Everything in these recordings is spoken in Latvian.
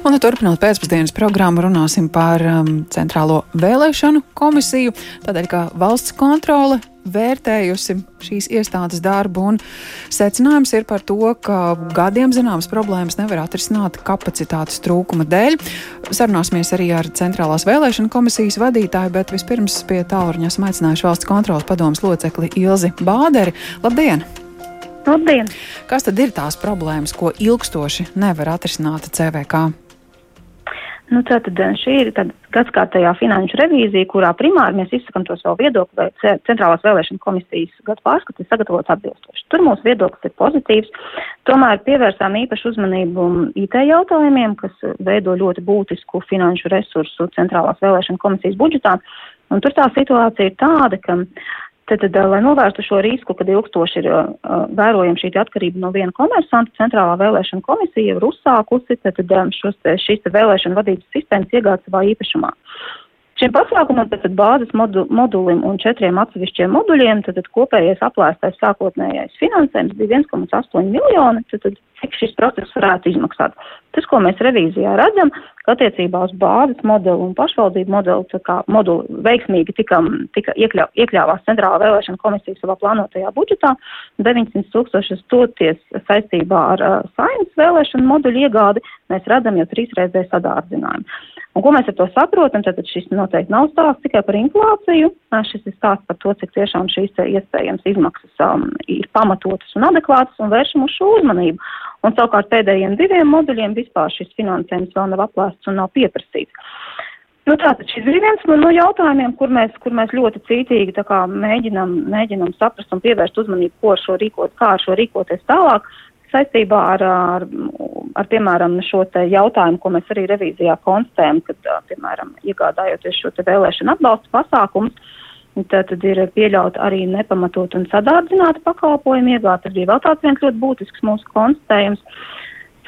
Un, turpinot pēcpusdienas programmu, runāsim par um, Centrālo vēlēšanu komisiju. Tādēļ, ka valsts kontrole vērtējusi šīs iestādes darbu, un secinājums ir par to, ka gadiem zināmas problēmas nevar atrisināt kapacitātes trūkuma dēļ. Sarunāsimies arī ar Centrālās vēlēšana komisijas vadītāju, bet vispirms pie tālruņa esam aicinājuši valsts kontrolas padomas locekli Ilzi Bāderi. Labdien! Labdien! Kas tad ir tās problēmas, ko ilgstoši nevar atrisināt CVK? Nu, tātad eh, šī ir gadskārtējā finanšu revīzija, kurā primāri mēs izsakam to savu viedokli, vai Centrālās vēlēšana komisijas gadu pārskats ir sagatavots atbilstoši. Tur mūsu viedoklis ir pozitīvs, tomēr pievērsām īpašu uzmanību IT jautājumiem, kas veido ļoti būtisku finanšu resursu Centrālās vēlēšana komisijas budžetā. Un tur tā situācija ir tāda, ka Tad, tad, lai novērstu šo risku, kad ilgstoši ir uh, vērojama šī atkarība no viena komersanta, Centrālā vēlēšana komisija ir uzsākusi tad, tad, šos, šīs vēlēšana vadības sistēmas iegādes savā īpašumā. Šiem pasākumam, tātad bāzes modu, modulim un četriem atsevišķiem moduļiem, tad, tad kopējais aplēstais sākotnējais finansējums bija 1,8 miljoni, tad, tad cik šis process varētu izmaksāt. Tas, ko mēs revīzijā redzam, ka attiecībā uz bāzes modeli un pašvaldību modeli, kā moduli veiksmīgi tika, tika iekļau, iekļāvās centrālā vēlēšana komisija savā plānotajā budžetā, 900 tūkstošus toties saistībā ar uh, saimnes vēlēšanu moduļu iegādi, mēs redzam jau trīsreizēju sadārdzinājumu. Un ko mēs ar to saprotam? Tad šis noteikti nav stāsts tikai par inflāciju. Šis ir stāsts par to, cik tiešām šīs iespējams izmaksas um, ir pamatotas un adekvātas un vēršam uz šo uzmanību. Un savukārt pēdējiem diviem moduļiem vispār šis finansējums vēl nav aplēsts un nav pieprasīts. Nu, tātad šis ir viens no, no jautājumiem, kur mēs, kur mēs ļoti cītīgi mēģinam, mēģinam saprast un pievērst uzmanību, ko ar šo rīkot, kā ar šo rīkoties tālāk saistībā ar, ar, ar piemēram, šo jautājumu, ko mēs arī revīzijā konstatējam, kad, piemēram, iegādājoties šo vēlēšanu atbalstu pasākumus, tad, tad ir pieļauta arī nepamatot un sadārdzināta pakalpojumu iegāde. Tas bija vēl tāds viens ļoti būtisks mūsu konstatējums.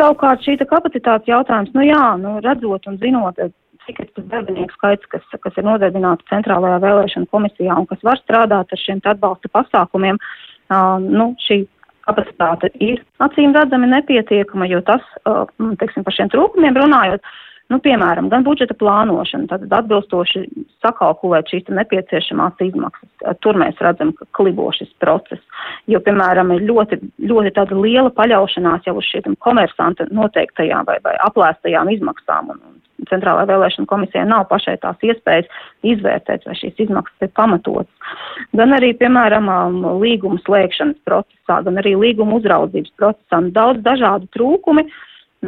Savukārt šī kapacitātes jautājums, nu jā, nu, redzot un zinot, cik ir tas darbinieku skaits, kas, kas ir nodarbināti centrālajā vēlēšana komisijā un kas var strādāt ar šiem atbalsta pasākumiem, uh, nu, šī kapacitāte ir acīm redzami nepietiekama, jo tas, uh, teiksim, par šiem trūkumiem runājot, nu, piemēram, gan budžeta plānošana, tad atbilstoši sakalkulēt šīs nepieciešamās izmaksas. Tur mēs redzam, ka klibo šis process, jo, piemēram, ir ļoti, ļoti tāda liela paļaušanās jau uz šiem komersanta noteiktajām vai, vai aplēstajām izmaksām un, un centrālajā vēlēšana komisijā nav pašai tās iespējas izvērtēt, vai šīs izmaksas ir pamatotas. Gan arī, piemēram, um, līguma slēgšanas procesā, gan arī līguma uzraudzības procesā nu, daudz dažādu trūkumi,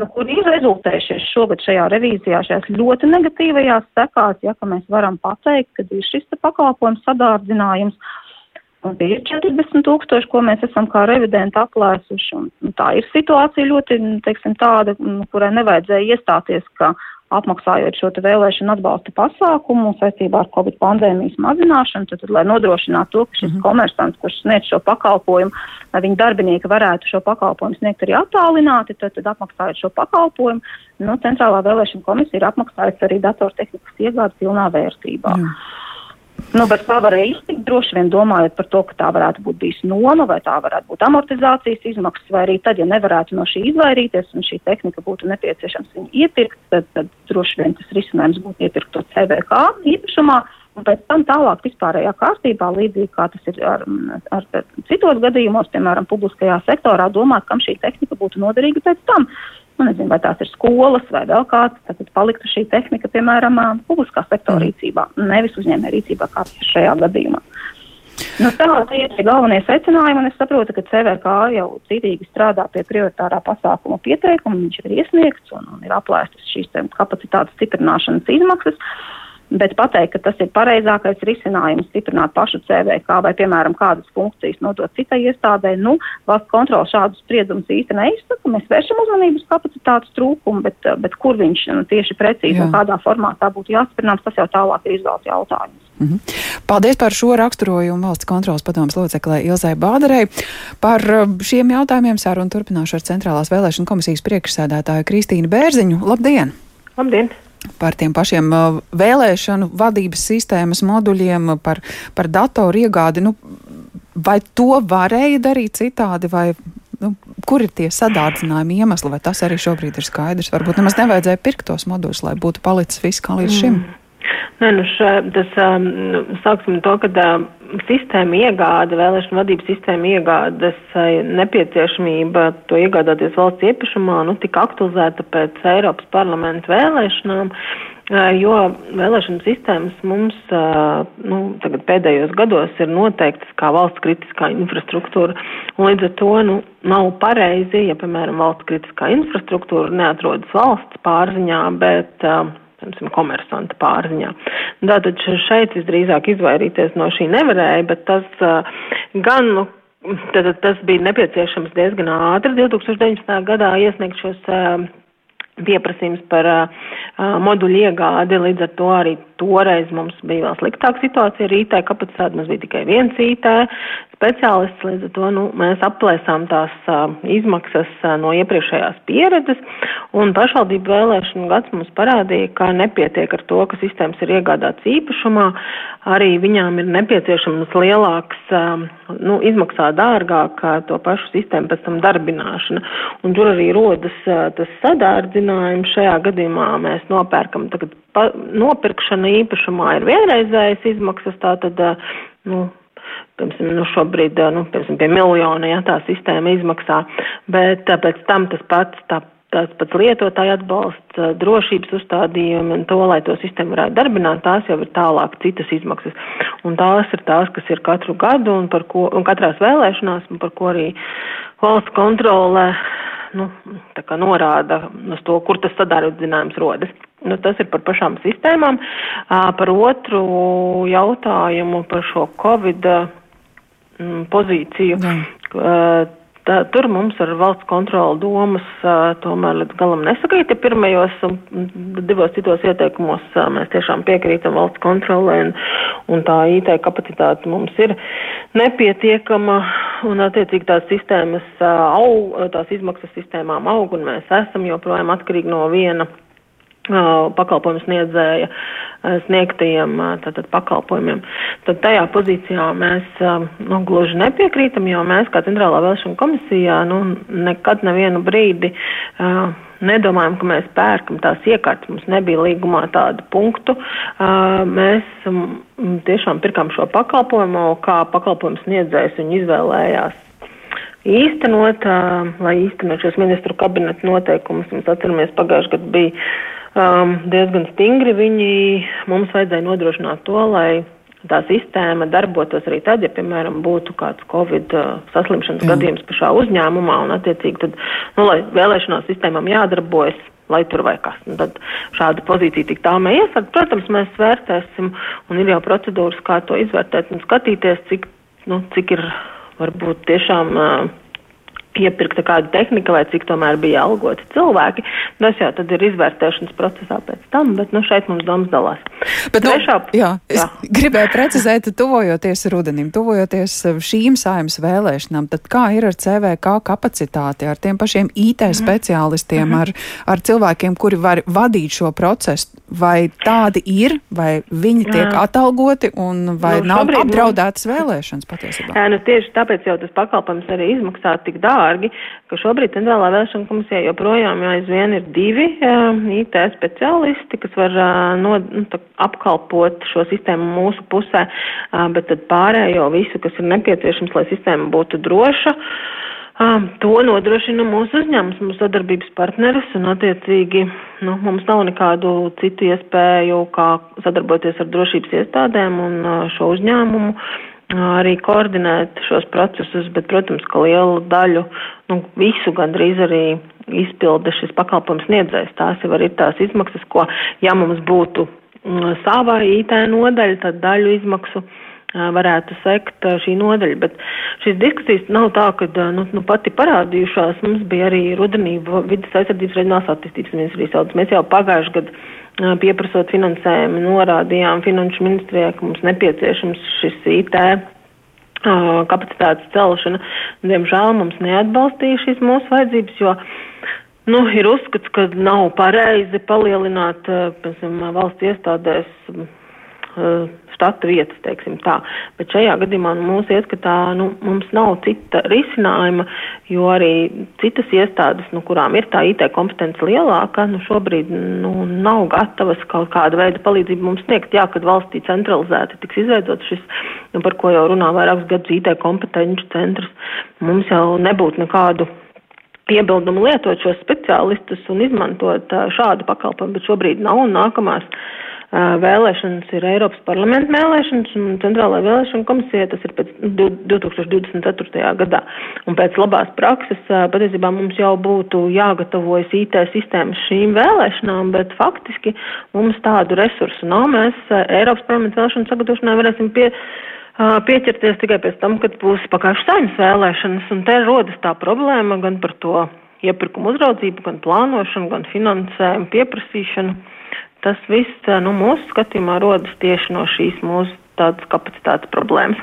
nu, kur ir rezultējušies šogad šajā revīzijā, šajās ļoti negatīvajās sekās, ja mēs varam pateikt, ka ir šis pakalpojums sadārdzinājums. Un tie ir 40 tūkstoši, ko mēs esam kā revidenti aplēsuši. Un, un tā ir situācija ļoti, teiksim, tāda, kurai nevajadzēja iestāties, ka apmaksājot šo vēlēšanu atbalsta pasākumu saistībā ar Covid pandēmijas mazināšanu, tad, tad lai nodrošinātu to, ka šis mm -hmm. komersants, kurš sniedz šo pakalpojumu, lai viņa darbinieki varētu šo pakalpojumu sniegt arī attālināti, tad, tad apmaksājot šo pakalpojumu, nu, Centrālā vēlēšana komisija ir apmaksājusi arī datortehnikas iegādi pilnā vērtībā. Mm. Nu, bet tā varēja iztikt, droši vien domājot par to, ka tā varētu būt bijis noma, vai tā varētu būt amortizācijas izmaksas, vai arī tad, ja nevarētu no šī izvairīties un šī tehnika būtu nepieciešams viņu iepirkt, tad, tad droši vien tas risinājums būtu iepirkt to CVK īpašumā. Un pēc tam tālāk vispārējā kārtībā, līdzīgi kā tas ir ar, ar, citos gadījumos, piemēram, publiskajā sektorā, domāt, kam šī tehnika būtu noderīga pēc tam nu, nezinu, vai tās ir skolas vai vēl kāds, tad paliktu šī tehnika, piemēram, publiskā sektora mm. rīcībā, nevis uzņēmē rīcībā, kā šajā gadījumā. Nu, tā ir tie galvenie secinājumi, un es saprotu, ka CVK jau cītīgi strādā pie prioritārā pasākuma pieteikuma, viņš ir iesniegts un, un ir aplēstas šīs kapacitātes stiprināšanas izmaksas. Uh, Bet pateikt, ka tas ir pareizākais risinājums, stiprināt pašu CVK vai, piemēram, kādas funkcijas nodot citai iestādē, nu, valsts kontrola šādus spriedumus īsti neizsaka. Mēs vēršam uzmanību uz kapacitātes trūkumu, bet, bet kur viņš nu, tieši precīzi Jā. un kādā formātā būtu jāstiprināts, tas jau tālāk ir izvēles jautājums. Mm -hmm. Paldies par šo raksturojumu valsts kontrolas padomas loceklē Ilzai Bādarei. Par uh, šiem jautājumiem sarunu turpināšu ar Centrālās vēlēšana komisijas priekšsēdētāju Kristīnu Bērziņu. Labdien! Labdien! Par tiem pašiem uh, vēlēšanu vadības sistēmas moduļiem, par, par datoru iegādi. Nu, vai to varēja darīt citādi, vai nu, kur ir tie sadārdzinājumi iemesli, vai tas arī šobrīd ir skaidrs? Varbūt nemaz nevajadzēja pirkt tos moduļus, lai būtu palicis viss kā līdz šim. Mm. Nē, nu šā, tas, um, sāksim to, ka um, sistēma iegāda, vēlēšana vadības sistēma iegādas uh, nepieciešamība to iegādāties valsts iepirkšumā, nu, tika aktualizēta pēc Eiropas parlamenta vēlēšanām, uh, jo vēlēšana sistēmas mums, uh, nu, pēdējos gados ir noteiktas kā valsts kritiskā infrastruktūra, un līdz ar to, nu, nav pareizi, ja, piemēram, valsts kritiskā infrastruktūra neatrodas valsts pārziņā, bet uh, piemēram, komersanta pārziņā. Tātad šeit visdrīzāk izvairīties no šī nevarēja, bet tas gan, nu, tātad tas bija nepieciešams diezgan ātri 2019. gadā iesniegt šos pieprasījums par moduļu iegādi, līdz ar to arī toreiz mums bija vēl sliktāka situācija ar IT kapacitāti, mums bija tikai viens IT speciālists, līdz ar to nu, mēs aplēsām tās uh, izmaksas uh, no iepriekšējās pieredzes, un pašvaldību vēlēšanu gads mums parādīja, ka nepietiek ar to, ka sistēmas ir iegādāts īpašumā, arī viņām ir nepieciešams lielāks, uh, nu, izmaksā dārgāk to pašu sistēmu pēc tam darbināšana, un tur arī rodas uh, tas sadārdzinājums. Šajā gadījumā mēs nopērkam tagad pa, nopirkšana īpašumā ir vienreizējas izmaksas, tātad, nu, piemēram, nu šobrīd, nu, piemēram, pie miljona, ja tā sistēma izmaksā, bet pēc tam tas pats, tā, tas pats lietotāja atbalsts, drošības uzstādījumi un to, lai to sistēmu varētu darbināt, tās jau ir tālāk citas izmaksas. Un tās ir tās, kas ir katru gadu un, ko, un katrās vēlēšanās, un par ko arī valsts kontrole nu, norāda uz to, kur tas sadarbinājums rodas. Nu, tas ir par pašām sistēmām. Par otru jautājumu par šo Covid mm, pozīciju. Jā. Tā, tur mums ar valsts kontroli domas tomēr līdz galam nesakrīt. Ja pirmajos un divos citos ieteikumos mēs tiešām piekrītam valsts kontrolē un, un tā IT kapacitāte mums ir nepietiekama un attiecīgi tās sistēmas aug, tās izmaksas sistēmām aug un mēs esam joprojām atkarīgi no viena pakalpojumu sniedzēja sniegtajiem tātad, pakalpojumiem. Tad tajā pozīcijā mēs nu, gluži nepiekrītam, jo mēs kā Centrālā vēlēšana komisijā nu, nekad nevienu brīdi uh, nedomājam, ka mēs pērkam tās iekārtas. Mums nebija līgumā tādu punktu. Mēs tiešām pirkām šo pakalpojumu, kā pakalpojumu sniedzējs viņu izvēlējās īstenot, lai īstenot šos ministru kabineta noteikumus. Mēs atceramies, pagājušajā gadā bija um, diezgan stingri. Viņi mums vajadzēja nodrošināt to, lai tā sistēma darbotos arī tad, ja, piemēram, būtu kāds Covid uh, saslimšanas Jā. gadījums pašā uzņēmumā un, attiecīgi, tad, nu, lai vēlēšanās sistēmām jādarbojas. Lai tur vai kas. Un tad šāda pozīcija tik tā mēs iesardz. Protams, mēs vērtēsim un ir jau procedūras, kā to izvērtēt un skatīties, cik, nu, cik ir varbūt tiešām uh, iepirkta kāda tehnika vai cik tomēr bija algoti cilvēki. Tas jau tad ir izvērtēšanas procesā pēc tam, bet nu, šeit mums domas dalās. Bet, nu, Trešā, nu, jā, es jā. gribēju precizēt, tuvojoties rudenim, tuvojoties šīm saimas vēlēšanām, tad kā ir ar CVK kapacitāti, ar tiem pašiem IT mhm. speciālistiem, mm -hmm. ar, ar cilvēkiem, kuri var vadīt šo procesu? Vai tādi ir, vai viņi tiek jā. atalgoti un vai nu, nav apdraudētas vēlēšanas patiesībā? Jā, nu tieši tāpēc jau tas pakalpojums arī izmaksā tik dārgi ka šobrīd Centrālā vēlēšana komisijā joprojām aizvien ir divi uh, IT speciālisti, kas var uh, no, nu, tā, apkalpot šo sistēmu mūsu pusē, bet tad pārējo visu, kas ir nepieciešams, lai sistēma būtu droša. Um, to nodrošina mūsu uzņēmums, mūsu sadarbības partneris, un attiecīgi nu, mums nav nekādu citu iespēju, kā sadarboties ar drošības iestādēm un uh, šo uzņēmumu. Uh, arī koordinēt šos procesus, bet, protams, ka lielu daļu, nu, visu gandrīz arī izpilda šis pakalpojums sniedzējs. Tās jau ir tās izmaksas, ko, ja mums būtu mm, savā IT nodaļa, tad daļu izmaksu varētu sekt šī nodaļa. Bet šīs diskusijas nav tā, ka nu, nu, pati parādījušās. Mums bija arī rudenī vidas aizsardzības reģionālās attīstības ministrijas saudas. Mēs jau pagājuši gadu pieprasot finansējumu, norādījām Finanšu ministrijai, ka mums nepieciešams šis IT kapacitātes celšana. Diemžēl mums neatbalstīja šīs mūsu vajadzības, jo nu, ir uzskats, ka nav pareizi palielināt piemēram, valsts iestādēs uh, štata vietas, teiksim tā. Bet šajā gadījumā nu, mūsu ieskatā nu, mums nav cita risinājuma, jo arī citas iestādes, nu, kurām ir tā IT kompetence lielāka, nu, šobrīd nu, nav gatavas kaut kāda veida palīdzību mums sniegt. Jā, kad valstī centralizēti tiks izveidots šis, nu, par ko jau runā vairākus gadus IT kompetenci centrs, mums jau nebūtu nekādu iebildumu lietot šos speciālistus un izmantot šādu pakalpojumu, bet šobrīd nav un nākamās vēlēšanas ir Eiropas parlamenta vēlēšanas un centrālā vēlēšana komisija, tas ir pēc 2024. gadā. Un pēc labās prakses patiesībā mums jau būtu jāgatavojas IT sistēmas šīm vēlēšanām, bet faktiski mums tādu resursu nav. Mēs Eiropas parlamenta vēlēšanu sagatavošanai varēsim pie pieķerties tikai pēc tam, kad būs pagājušas saimnes vēlēšanas, un te rodas tā problēma gan par to iepirkumu uzraudzību, gan plānošanu, gan finansējumu pieprasīšanu tas viss nu, mūsu skatījumā rodas tieši no šīs mūsu tādas kapacitātes problēmas.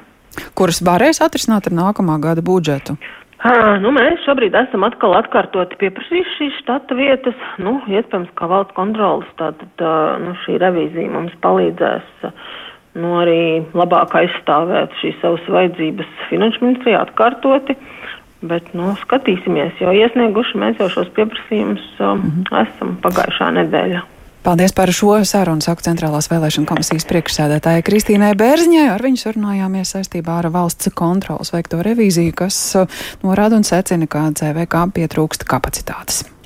Kuras varēs atrisināt ar nākamā gada budžetu? Uh, nu, mēs šobrīd esam atkal atkārtoti pieprasījuši šīs štata vietas. Nu, iespējams, ka valsts kontrolas tātad uh, nu, šī revīzija mums palīdzēs nu, arī labāk aizstāvēt šīs savas vajadzības finanšu ministrijā atkārtoti. Bet, nu, skatīsimies, jo iesnieguši mēs jau šos pieprasījumus uh, mm -hmm. esam pagājušā nedēļā. Paldies par šo sarunu, saka Centrālās vēlēšana komisijas priekšsēdētāja Kristīnai Bērziņai. Ar viņu sarunājāmies saistībā ar valsts kontrolas veikto revīziju, kas uh, norāda un secina, ka CVK pietrūkst kapacitātes.